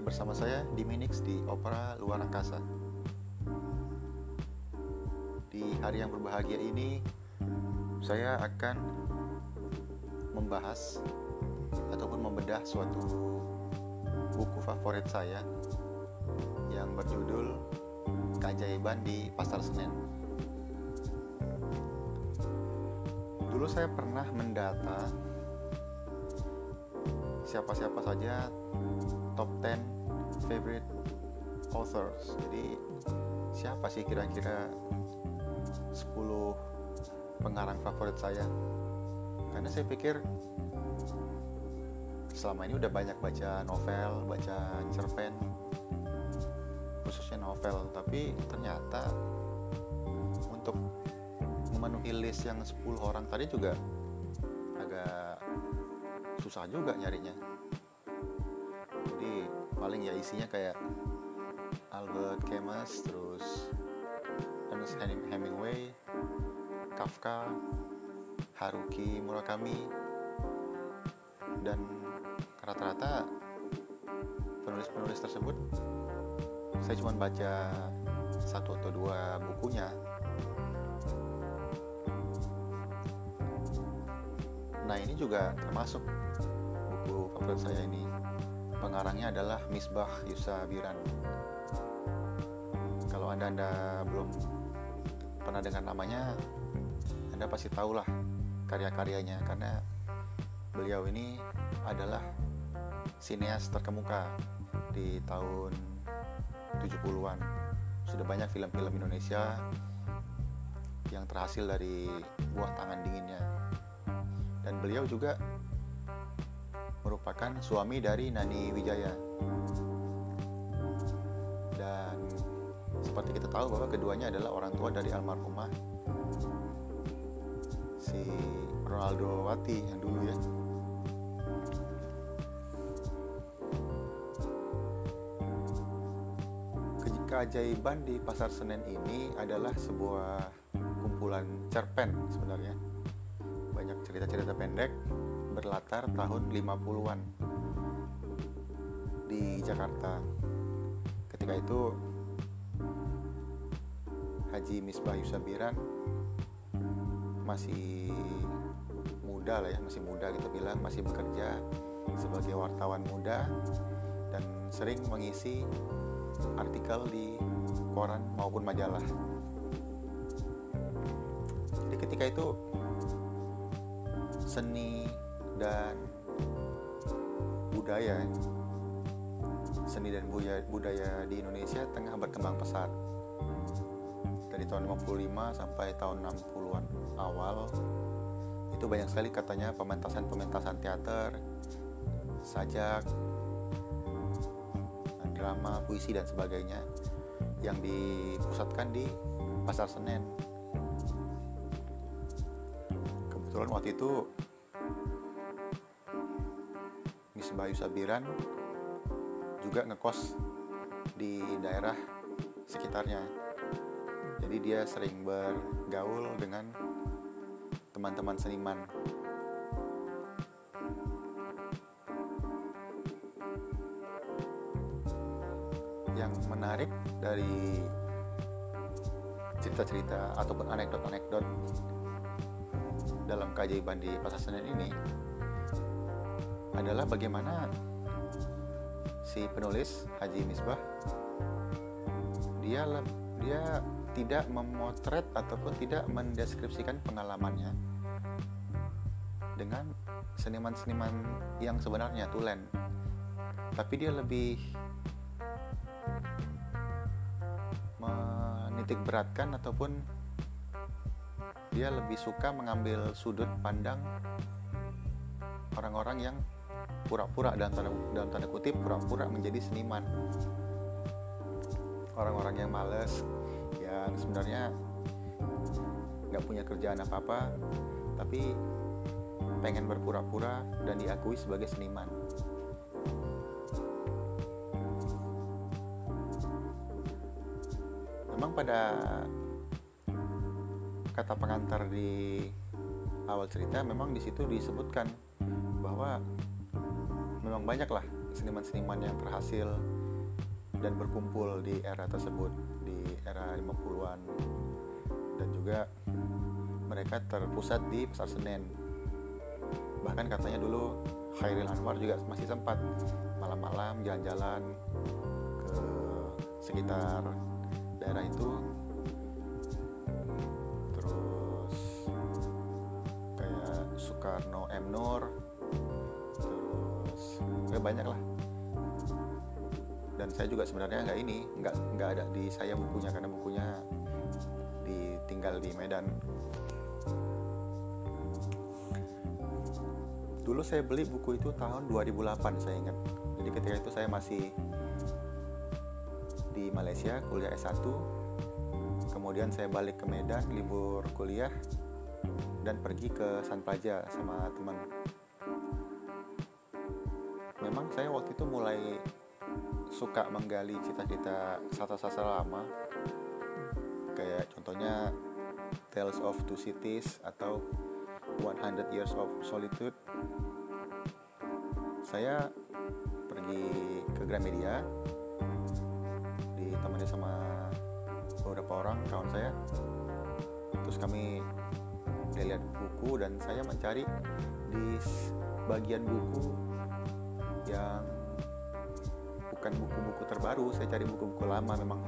lagi bersama saya di Minix di Opera Luar Angkasa. Di hari yang berbahagia ini, saya akan membahas ataupun membedah suatu buku favorit saya yang berjudul Keajaiban di Pasar Senen. Dulu saya pernah mendata siapa-siapa saja top 10 favorite authors. Jadi siapa sih kira-kira 10 pengarang favorit saya? Karena saya pikir selama ini udah banyak baca novel, baca cerpen, khususnya novel, tapi ternyata untuk memenuhi list yang 10 orang tadi juga agak susah juga nyarinya paling ya isinya kayak Albert Camus terus Ernest Hemingway Kafka Haruki Murakami dan rata-rata penulis-penulis tersebut saya cuma baca satu atau dua bukunya. Nah ini juga termasuk buku favorit saya ini pengarangnya adalah Misbah Yusabiran kalau anda anda belum pernah dengar namanya anda pasti tahulah karya-karyanya karena beliau ini adalah sineas terkemuka di tahun 70-an sudah banyak film-film Indonesia yang terhasil dari buah tangan dinginnya. Dan beliau juga merupakan suami dari Nani Wijaya. Dan seperti kita tahu bahwa keduanya adalah orang tua dari almarhumah si Ronaldo Wati yang dulu ya. Keajaiban di Pasar Senen ini adalah sebuah kumpulan cerpen sebenarnya. Banyak cerita-cerita pendek berlatar tahun 50-an di Jakarta. Ketika itu Haji Misbah Yusabiran masih muda lah ya, masih muda kita bilang, masih bekerja sebagai wartawan muda dan sering mengisi artikel di koran maupun majalah. Jadi ketika itu seni dan budaya seni dan budaya, budaya di Indonesia tengah berkembang pesat. Dari tahun 55 sampai tahun 60-an awal itu banyak sekali katanya pementasan-pementasan teater sajak drama, puisi dan sebagainya yang dipusatkan di Pasar Senen. Kebetulan waktu itu Bayu Sabiran juga ngekos di daerah sekitarnya. Jadi dia sering bergaul dengan teman-teman seniman. Yang menarik dari cerita-cerita ataupun anekdot-anekdot dalam keajaiban di Pasar Senen ini adalah bagaimana si penulis Haji Misbah dia dia tidak memotret ataupun tidak mendeskripsikan pengalamannya dengan seniman-seniman yang sebenarnya tulen. Tapi dia lebih menitik beratkan ataupun dia lebih suka mengambil sudut pandang orang-orang yang pura-pura dalam tanda dalam tanda kutip pura-pura menjadi seniman. Orang-orang yang males yang sebenarnya nggak punya kerjaan apa-apa tapi pengen berpura-pura dan diakui sebagai seniman. Memang pada kata pengantar di awal cerita memang di situ disebutkan bahwa memang banyak lah seniman-seniman yang berhasil dan berkumpul di era tersebut di era 50-an dan juga mereka terpusat di Pasar Senen. Bahkan katanya dulu Khairil Anwar juga masih sempat malam-malam jalan-jalan ke sekitar daerah itu. Terus kayak Soekarno M Nur ya banyak lah. Dan saya juga sebenarnya nggak ini nggak nggak ada di saya bukunya karena bukunya ditinggal di Medan. Dulu saya beli buku itu tahun 2008 saya ingat. Jadi ketika itu saya masih di Malaysia kuliah S1 kemudian saya balik ke Medan libur kuliah dan pergi ke San Plaja sama teman saya waktu itu mulai suka menggali cita-cita sastra-sastra lama. Kayak contohnya Tales of Two Cities atau 100 Years of Solitude. Saya pergi ke Gramedia ditemani sama beberapa orang kawan saya. Terus kami lihat buku dan saya mencari di bagian buku yang bukan buku-buku terbaru saya cari buku-buku lama memang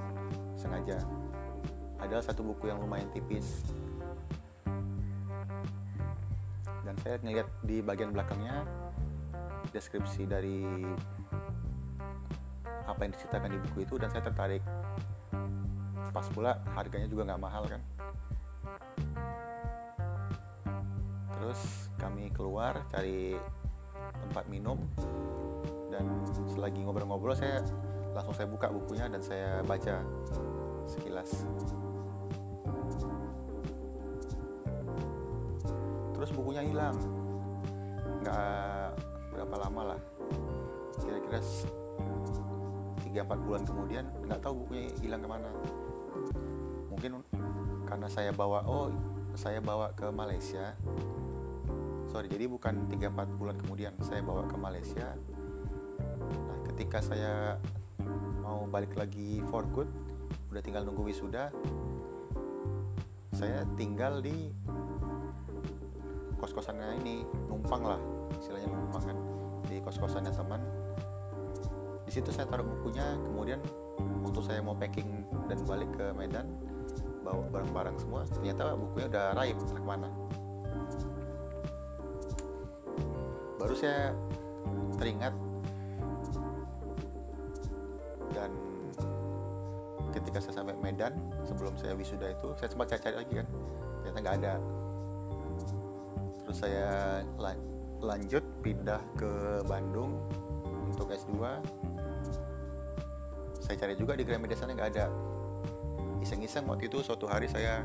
sengaja. Ada satu buku yang lumayan tipis. Dan saya ngeliat di bagian belakangnya deskripsi dari apa yang diceritakan di buku itu dan saya tertarik. Pas pula harganya juga nggak mahal kan? Terus kami keluar cari tempat minum dan selagi ngobrol-ngobrol saya langsung saya buka bukunya dan saya baca sekilas. Terus bukunya hilang. Nggak berapa lama lah. Kira-kira 3-4 bulan kemudian nggak tahu bukunya hilang ke mana. Mungkin karena saya bawa oh saya bawa ke Malaysia. Sorry jadi bukan 3-4 bulan kemudian saya bawa ke Malaysia ketika saya mau balik lagi for good udah tinggal nunggu wisuda saya tinggal di kos-kosannya ini numpang lah istilahnya numpang kan di kos-kosannya teman. Di situ saya taruh bukunya kemudian waktu saya mau packing dan balik ke Medan bawa barang-barang semua ternyata bukunya udah raib ke mana baru saya teringat ketika saya sampai Medan sebelum saya wisuda itu saya sempat cari-cari lagi kan. Ternyata nggak ada. Terus saya lanjut pindah ke Bandung untuk S2 saya cari juga di Gramedia sana nggak ada. Iseng-iseng waktu itu suatu hari saya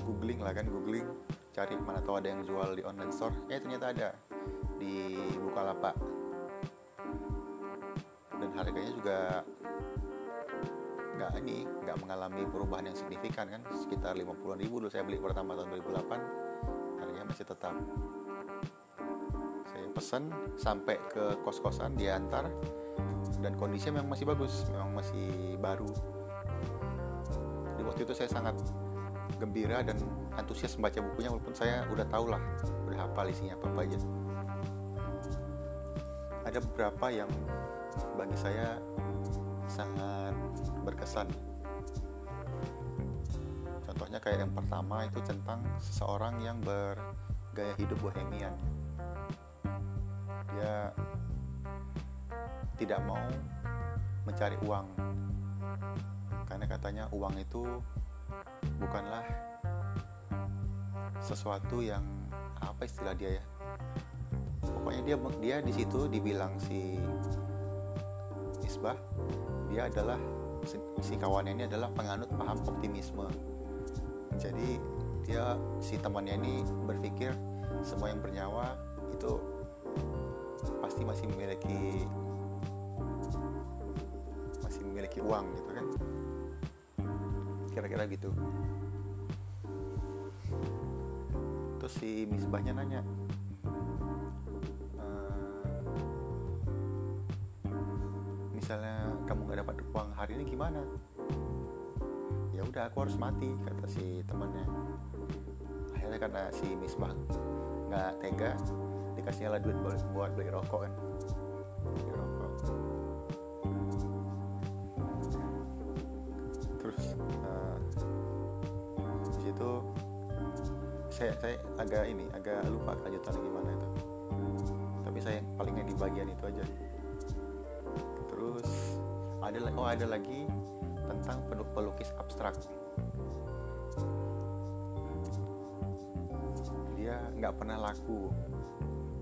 googling lah kan googling cari mana tahu ada yang jual di online store. Eh ternyata ada di Bukalapak. Dan harganya juga nggak ini nggak mengalami perubahan yang signifikan kan? Sekitar 50 ribu dulu saya beli pertama tahun 2008 harganya masih tetap. Saya pesan sampai ke kos-kosan diantar dan kondisinya memang masih bagus memang masih baru. Di waktu itu saya sangat gembira dan antusias membaca bukunya walaupun saya udah tahu lah udah hafal isinya apa, apa aja. Ada beberapa yang bagi saya sangat berkesan. Contohnya kayak yang pertama itu tentang seseorang yang bergaya hidup bohemian. Dia tidak mau mencari uang karena katanya uang itu bukanlah sesuatu yang apa istilah dia ya pokoknya dia dia di situ dibilang si Isbah dia adalah si kawannya ini adalah penganut paham optimisme. Jadi dia si temannya ini berpikir semua yang bernyawa itu pasti masih memiliki masih memiliki uang gitu kan. Kira-kira gitu. Terus si misbahnya nanya gimana? Ya udah aku harus mati kata si temannya. Akhirnya karena si Misbah nggak tega dikasihnya lah duit buat, buat beli rokok kan. Beli rokok. Terus uh, situ saya saya agak ini agak lupa kelanjutan gimana itu. Tapi saya palingnya di bagian itu aja ada oh ada lagi tentang pelukis abstrak. Dia nggak pernah laku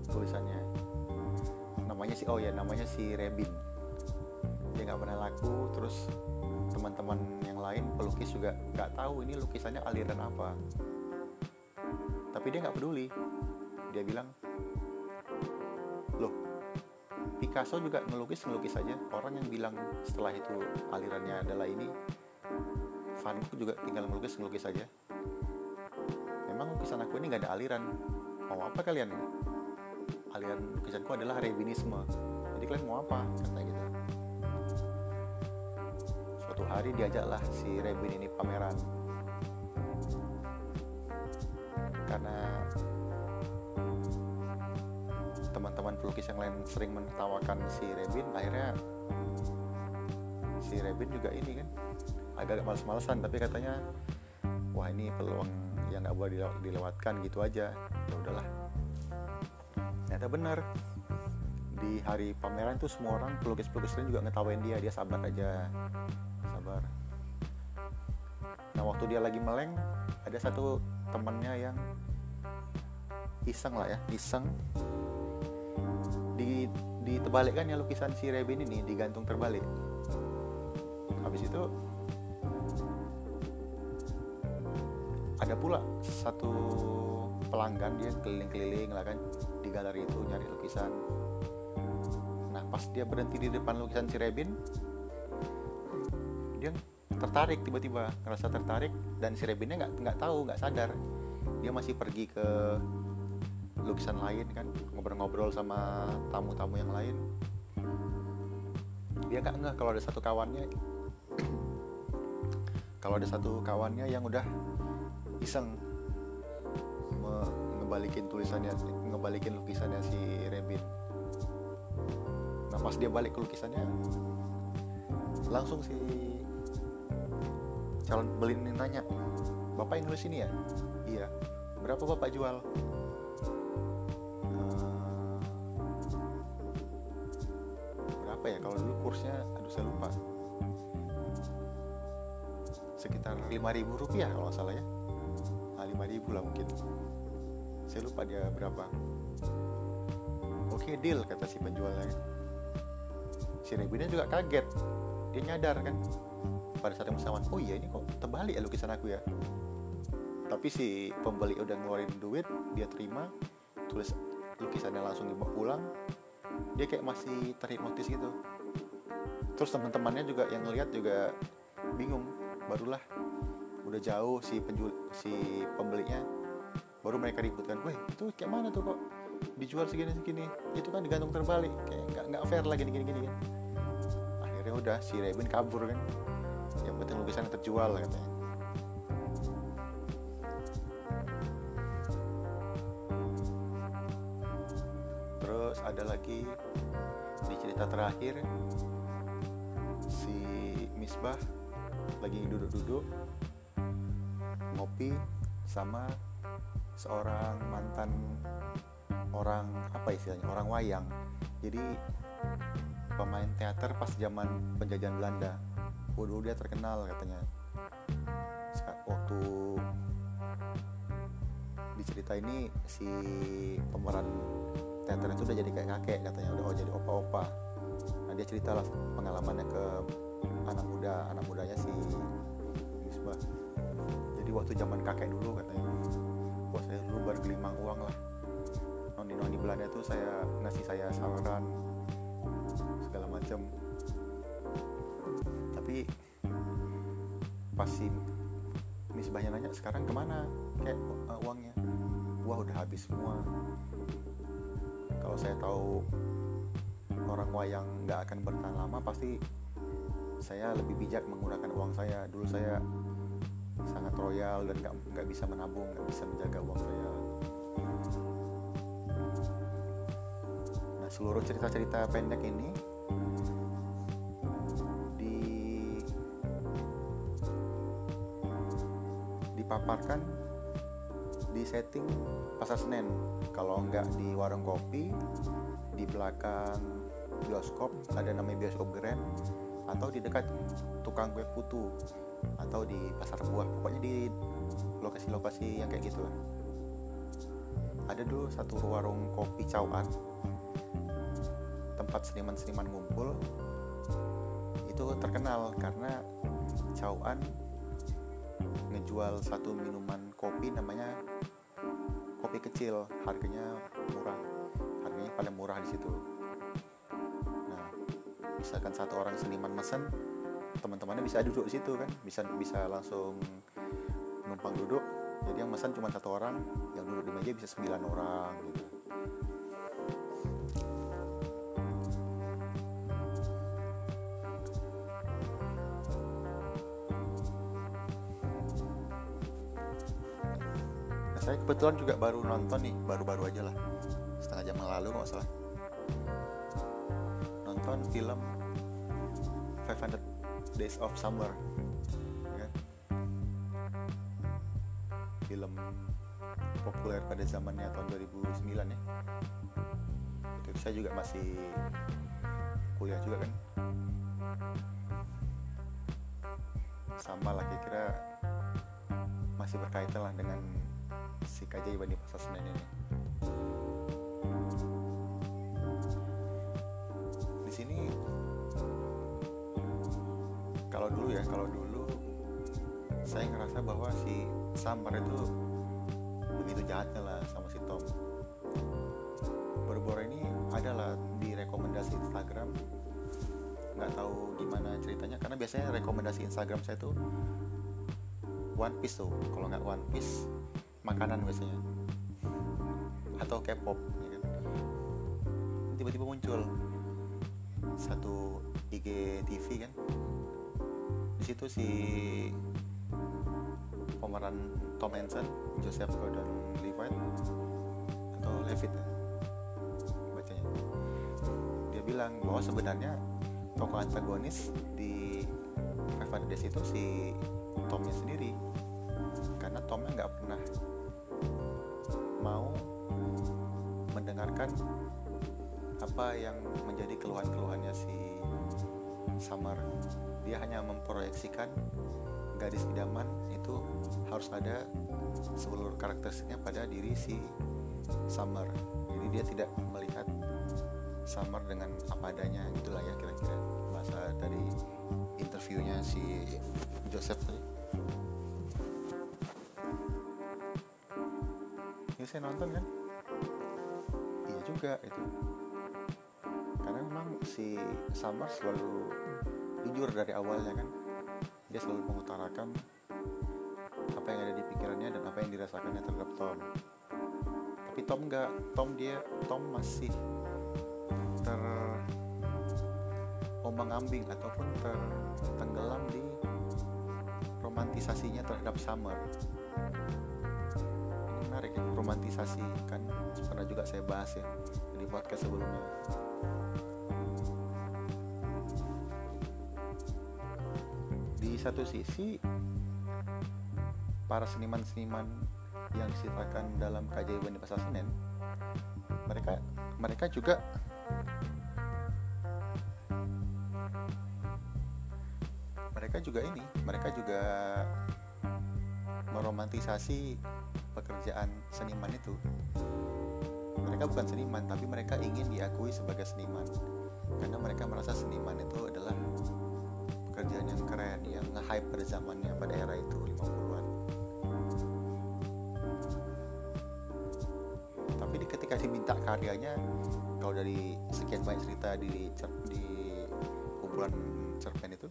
tulisannya. Namanya si oh ya namanya si Rebin dia nggak pernah laku terus teman-teman yang lain pelukis juga nggak tahu ini lukisannya aliran apa. Tapi dia nggak peduli. Dia bilang Picasso juga ngelukis ngelukis saja orang yang bilang setelah itu alirannya adalah ini Van Gogh juga tinggal ngelukis ngelukis saja memang lukisan aku ini nggak ada aliran. Mau apa kalian? Aliran lukisanku adalah rebinisme jadi kalian mau apa? Kata gitu. Suatu hari diajaklah si Rebin ini pameran. Karena teman-teman pelukis yang lain sering menertawakan si Rebin akhirnya si Rebin juga ini kan agak males-malesan tapi katanya wah ini peluang yang nggak boleh dilewatkan gitu aja. Ya udahlah. Ternyata benar. Di hari pameran tuh semua orang pelukis-pelukis lain juga ngetawain dia dia sabar aja. Sabar. Nah waktu dia lagi meleng ada satu temannya yang iseng lah ya iseng ditebalikkan ya lukisan si Rebin ini digantung terbalik. Habis itu ada pula satu pelanggan dia keliling-keliling lah kan di galeri itu nyari lukisan. Nah pas dia berhenti di depan lukisan si Rebin dia tertarik tiba-tiba ngerasa tertarik dan si Rebinnya nggak nggak tahu nggak sadar. Dia masih pergi ke lukisan lain kan ngobrol-ngobrol sama tamu-tamu yang lain. Dia nggak nggak kalau ada satu kawannya kalau ada satu kawannya yang udah iseng ngebalikin tulisannya ngebalikin lukisannya si Rebin. Nah pas dia balik ke lukisannya langsung si calon beli ini nanya bapak yang nulis ini ya? Iya. Berapa bapak jual berapa ya kalau dulu kursnya aduh saya lupa. Sekitar 5000 rupiah kalau salah ya. Nah, 5000 lah mungkin. Saya lupa dia berapa. Oke deal kata si penjualnya. Si Rebina juga kaget. Dia nyadar kan pada saat yang bersamaan oh iya ini kok terbalik ya lukisan aku ya. Tapi si pembeli udah ngeluarin duit dia terima tulis lukisannya langsung dibawa pulang dia kayak masih terhipnotis gitu. Terus teman-temannya juga yang ngeliat juga bingung. Barulah udah jauh si penjual si pembelinya baru mereka ributkan, weh itu kayak mana tuh kok? Dijual segini segini. Itu kan digantung terbalik kayak nggak nggak fair lagi gini gini kan akhirnya udah si Rebin kabur kan. Yang penting lukisannya terjual katanya terus ada lagi di cerita terakhir si Misbah lagi duduk-duduk ngopi sama seorang mantan orang apa istilahnya orang wayang. Jadi pemain teater pas zaman penjajahan Belanda. Waduh dia terkenal katanya. Waktu di cerita ini si pemeran teater itu udah jadi kayak kakek katanya udah oh jadi opa-opa. Nah dia cerita lah pengalamannya ke anak muda anak mudanya si Misbah jadi waktu zaman kakek dulu katanya wah saya dulu bergelimang uang lah. Noni noni Belanda itu saya ngasih saya saran segala macam tapi pas si Misbahnya nanya sekarang ke mana? Kayak uh, uangnya. Wah udah habis semua kalau saya tahu orang wayang nggak akan bertahan lama pasti saya lebih bijak menggunakan uang saya. Dulu saya sangat royal dan nggak nggak bisa menabung nggak bisa menjaga uang saya. Nah seluruh cerita-cerita pendek ini di dipaparkan di setting pasar Senen. Kalau nggak di warung kopi di belakang bioskop ada namanya bioskop Grand atau di dekat tukang kue putu atau di pasar buah. Pokoknya di lokasi-lokasi yang kayak gitu lah ada dulu satu warung kopi cawan tempat seniman-seniman ngumpul. Itu terkenal karena cawan ngejual satu minuman kopi namanya kopi kecil harganya murah. Harganya paling murah di situ. Nah misalkan satu orang seniman mesen teman-temannya bisa duduk di situ kan. Bisa bisa langsung numpang duduk. Jadi yang pesan cuma satu orang yang duduk di meja bisa sembilan orang gitu saya kebetulan juga baru nonton nih baru-baru aja lah. Setengah jam lalu nggak salah. Nonton film 500 Days of Summer. Ya. film populer pada zamannya tahun 2009 ya. Itu saya juga masih kuliah juga kan. Sama lah kira-kira masih berkaitan lah dengan si keajaiban di pasar Senen ini. Di sini kalau dulu ya kalau dulu saya ngerasa bahwa si Samar itu begitu jahatnya lah sama si Tom. Baru-baru ini adalah di rekomendasi Instagram. Nggak tahu gimana ceritanya karena biasanya rekomendasi Instagram saya tuh One Piece tuh. Kalau nggak One Piece makanan biasanya atau K-pop ya kan? tiba-tiba muncul satu IG TV kan di situ si pemeran Tom Hansen, Joseph Gordon-Levitt atau Levitt ya, bacanya. Dia bilang bahwa sebenarnya tokoh antagonis di Five Days itu si Tomnya sendiri karena Tomnya nggak pernah mendengarkan apa yang menjadi keluhan-keluhannya si Summer dia hanya memproyeksikan gadis idaman itu harus ada seluruh karakteristiknya pada diri si Summer jadi dia tidak melihat Summer dengan apa adanya gitulah ya kira-kira bahasa dari interviewnya si Joseph tadi. Ini saya nonton kan juga itu karena memang si Summer selalu jujur dari awalnya kan. Dia selalu mengutarakan apa yang ada di pikirannya dan apa yang dirasakannya terhadap Tom. Tapi Tom enggak Tom dia Tom masih ter ambing ataupun tertenggelam di romantisasinya terhadap Summer menarik ya romantisasi kan. Pernah juga saya bahas ya di podcast sebelumnya. Satu sisi para seniman-seniman yang diceritakan dalam keajaiban di pasar Senen mereka mereka juga mereka juga ini mereka juga meromantisasi pekerjaan seniman itu mereka bukan seniman tapi mereka ingin diakui sebagai seniman. Karena mereka merasa seniman itu adalah pekerjaan yang keren yang nge-hype pada zamannya pada era itu 50-an tapi di ketika diminta karyanya kalau dari sekian banyak cerita di di kumpulan cerpen itu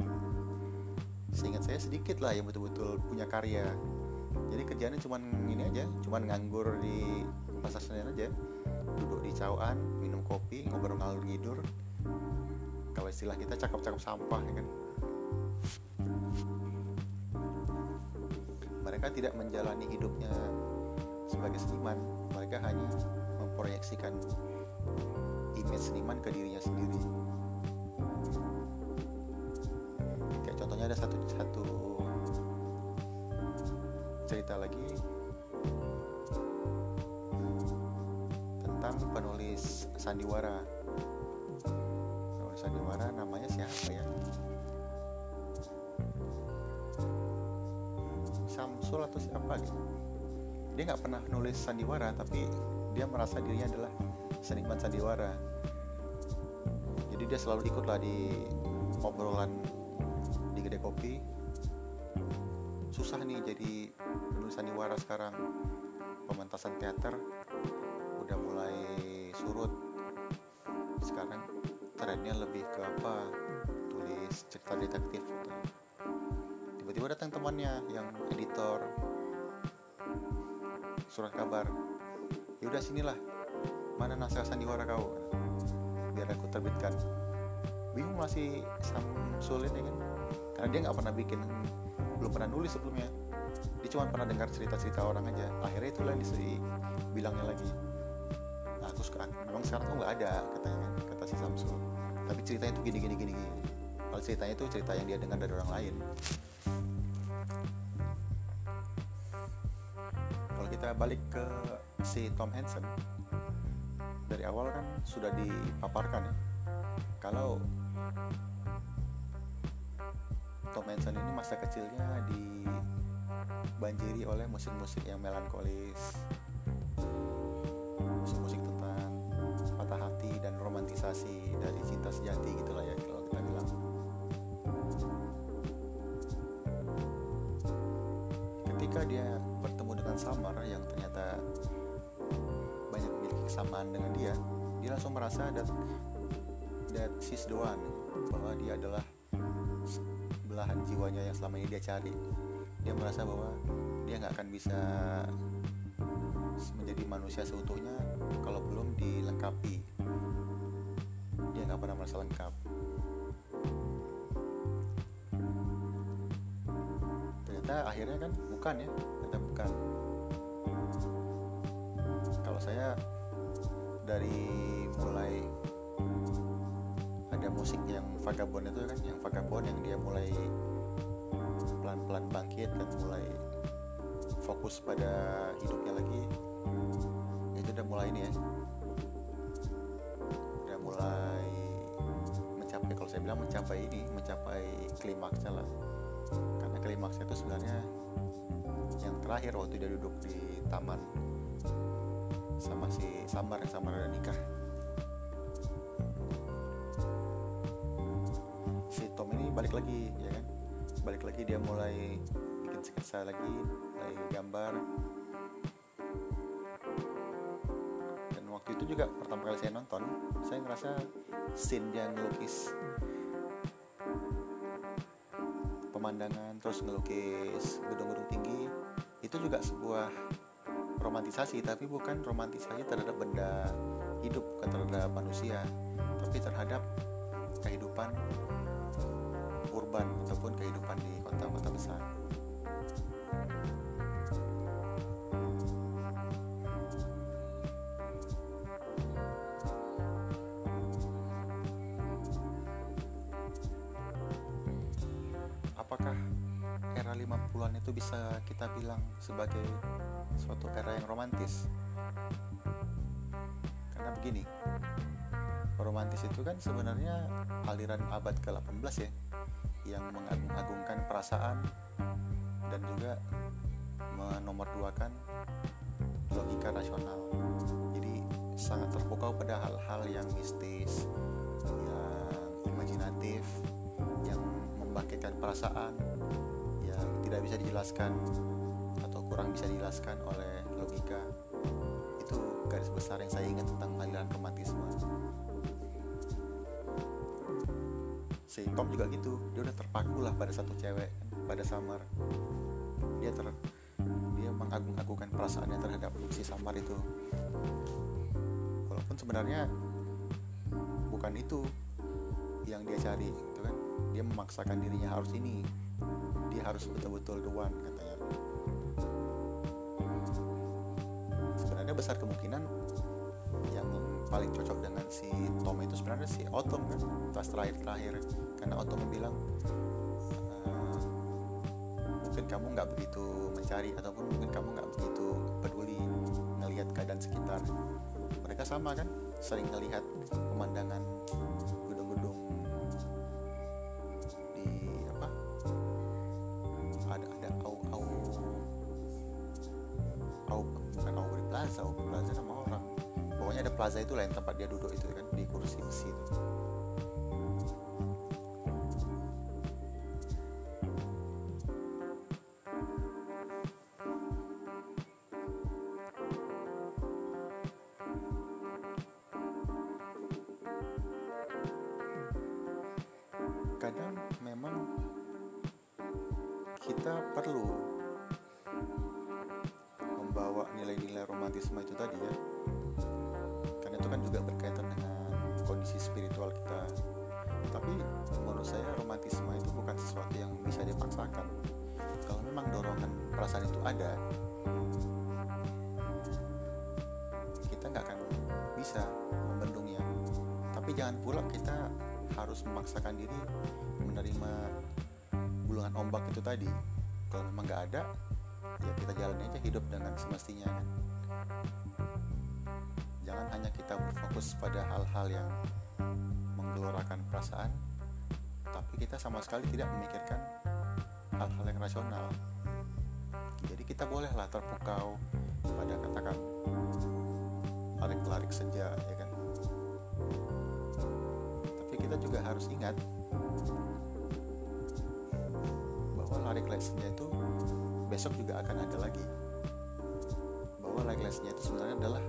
seingat saya sedikit lah yang betul-betul punya karya jadi kerjanya cuma ini aja cuma nganggur di pasar Senen aja. Duduk di cawan minum kopi ngobrol ngalur ngidur. Kalau istilah kita cakep-cakep sampah ya kan? Mereka tidak menjalani hidupnya sebagai seniman. Mereka hanya memproyeksikan image seniman ke dirinya sendiri cerita lagi tentang penulis sandiwara. Penulis sandiwara namanya siapa ya? Samsul atau siapa gitu. Dia nggak pernah nulis sandiwara tapi dia merasa dirinya adalah seniman sandiwara. Jadi dia selalu ikutlah di obrolan di gede kopi jadi penulis sandiwara sekarang. Pementasan teater udah mulai surut. Sekarang trennya lebih ke apa? Tulis cerita detektif. Tiba-tiba datang temannya yang editor. Surat kabar. Ya udah sinilah. Mana naskah sandiwara kau? Biar aku terbitkan. Bingung masih Samsul ini kan. Karena dia nggak pernah bikin. Belum pernah nulis sebelumnya dia cuma pernah dengar cerita-cerita orang aja. Akhirnya itulah yang bilangnya lagi. Nah aku sekarang memang sekarang tuh nggak ada katanya kata si Samsul tapi ceritanya itu gini gini gini gini. Kalau ceritanya itu cerita yang dia dengar dari orang lain. Kita balik ke si Tom Hansen dari awal kan sudah dipaparkan ya. Kalau Tom Hansen ini masa kecilnya dibanjiri oleh musik-musik yang melankolis. Musik-musik tentang patah hati dan romantisasi dari cinta sejati gitulah ya kalau kita bilang. Ketika dia dengan Samar yang ternyata banyak memiliki kesamaan dengan dia dia langsung merasa that that she's the one bahwa dia adalah belahan jiwanya yang selama ini dia cari dia merasa bahwa dia nggak akan bisa menjadi manusia seutuhnya kalau belum dilengkapi. Dia nggak pernah merasa lengkap. Ternyata akhirnya kan bukan ya ternyata bukan. Saya dari mulai ada musik yang vagabond itu kan yang vagabond yang dia mulai pelan-pelan bangkit dan mulai fokus pada hidupnya lagi. Itu udah mulai ini ya. Udah mulai mencapai kalau saya bilang mencapai ini mencapai klimaksnya lah. Karena klimaksnya itu sebenarnya yang terakhir waktu dia duduk di taman sama si Samar yang Samar udah nikah. Si Tom ini balik lagi ya kan balik lagi dia mulai bikin sketsa lagi mulai gambar. Dan waktu itu juga pertama kali saya nonton saya ngerasa scene yang ngelukis pemandangan terus ngelukis gedung-gedung tinggi itu juga sebuah romantisasi tapi bukan romantisasi terhadap benda hidup bukan terhadap manusia tapi terhadap kehidupan urban ataupun kehidupan di kota-kota besar. Apakah era 50-an itu bisa kita bilang sebagai suatu era yang romantis? Karena begini romantis itu kan sebenarnya aliran abad ke-18 ya yang mengagung-agungkan perasaan dan juga menomorduakan logika rasional. Jadi sangat terpukau pada hal-hal yang mistis yang imajinatif yang membangkitkan perasaan yang tidak bisa dijelaskan kurang bisa dijelaskan oleh logika. Itu garis besar yang saya ingat tentang aliran romantisme si Tom juga gitu. Dia udah terpaku lah pada satu cewek pada Samar. Dia ter dia mengagung-agungkan perasaannya terhadap si Samar itu. Walaupun sebenarnya bukan itu yang dia cari gitu kan. Dia memaksakan dirinya harus ini. Dia harus betul-betul the one katanya. Sebenarnya besar kemungkinan paling cocok dengan si Tom itu sebenarnya si Otom kan? Pas terakhir-terakhir karena Otom bilang uh, mungkin kamu nggak begitu mencari ataupun mungkin kamu nggak begitu peduli ngelihat keadaan sekitar. Mereka sama kan? Sering ngelihat pemandangan dia duduk itu kan di kursi besi itu. Kadang memang kita perlu membawa nilai-nilai romantisme itu tadi ya juga berkaitan dengan kondisi spiritual kita. Tapi menurut saya romantisme itu bukan sesuatu yang bisa dipaksakan. Kalau memang dorongan perasaan itu ada kita nggak akan bisa membendungnya. Tapi jangan pula kita harus memaksakan diri menerima gulungan ombak itu tadi. Kalau memang nggak ada ya kita jalani aja hidup dengan semestinya kan kita berfokus pada hal-hal yang menggelorakan perasaan tapi kita sama sekali tidak memikirkan hal-hal yang rasional. Jadi kita bolehlah terpukau pada katakan larik-larik senja ya kan? Tapi kita juga harus ingat bahwa larik-larik senja itu besok juga akan ada lagi. Bahwa larik-larik senja itu sebenarnya adalah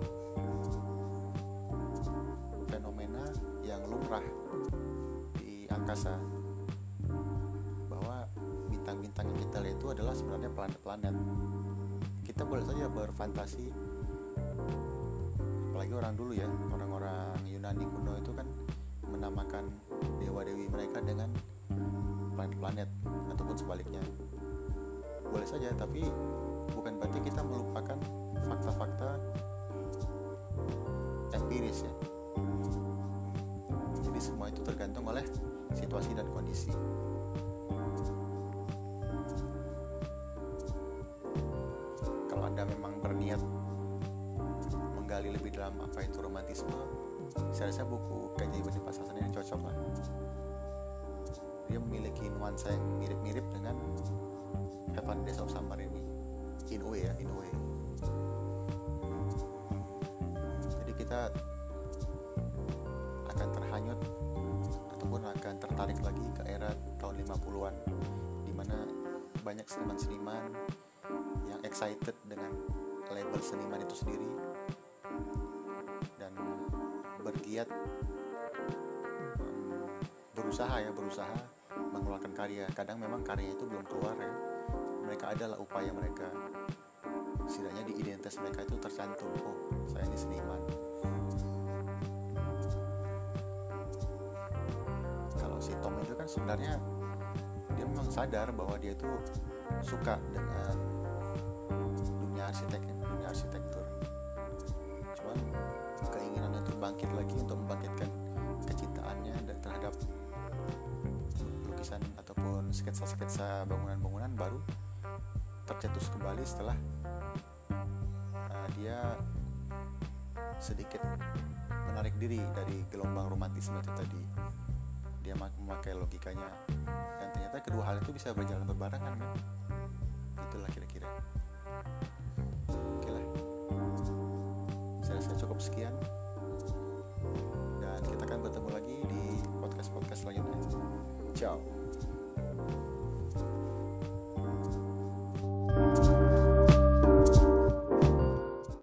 planet-planet kita boleh saja berfantasi. Apalagi orang dulu ya orang-orang Yunani kuno itu kan menamakan dewa-dewi mereka dengan planet-planet ataupun sebaliknya. Boleh saja tapi bukan berarti kita melupakan anda memang berniat menggali lebih dalam apa itu romantisme saya rasa buku keajaiban di pasasan ini cocok lah. Dia memiliki nuansa yang mirip-mirip dengan Heaven Days of Summer ini. In way ya in way. Jadi kita akan terhanyut ataupun akan tertarik lagi ke era tahun 50-an di mana banyak seniman-seniman yang excited seniman itu sendiri. Dan bergiat um, berusaha ya berusaha mengeluarkan karya. Kadang memang karya itu belum keluar ya. Mereka adalah upaya mereka. Setidaknya di identitas mereka itu tercantum. Oh saya ini seniman. Kalau si Tom itu kan sebenarnya dia memang sadar bahwa dia itu suka dengan dunia arsitek arsitektur. Cuman keinginan itu bangkit lagi untuk membangkitkan kecintaannya terhadap lukisan ataupun sketsa-sketsa bangunan-bangunan baru tercetus kembali setelah uh, dia sedikit menarik diri dari gelombang romantisme itu tadi. Dia memakai logikanya dan ternyata kedua hal itu bisa berjalan berbarengan kan? Itulah kira-kira sekian. Dan kita akan bertemu lagi di podcast-podcast selanjutnya. Ciao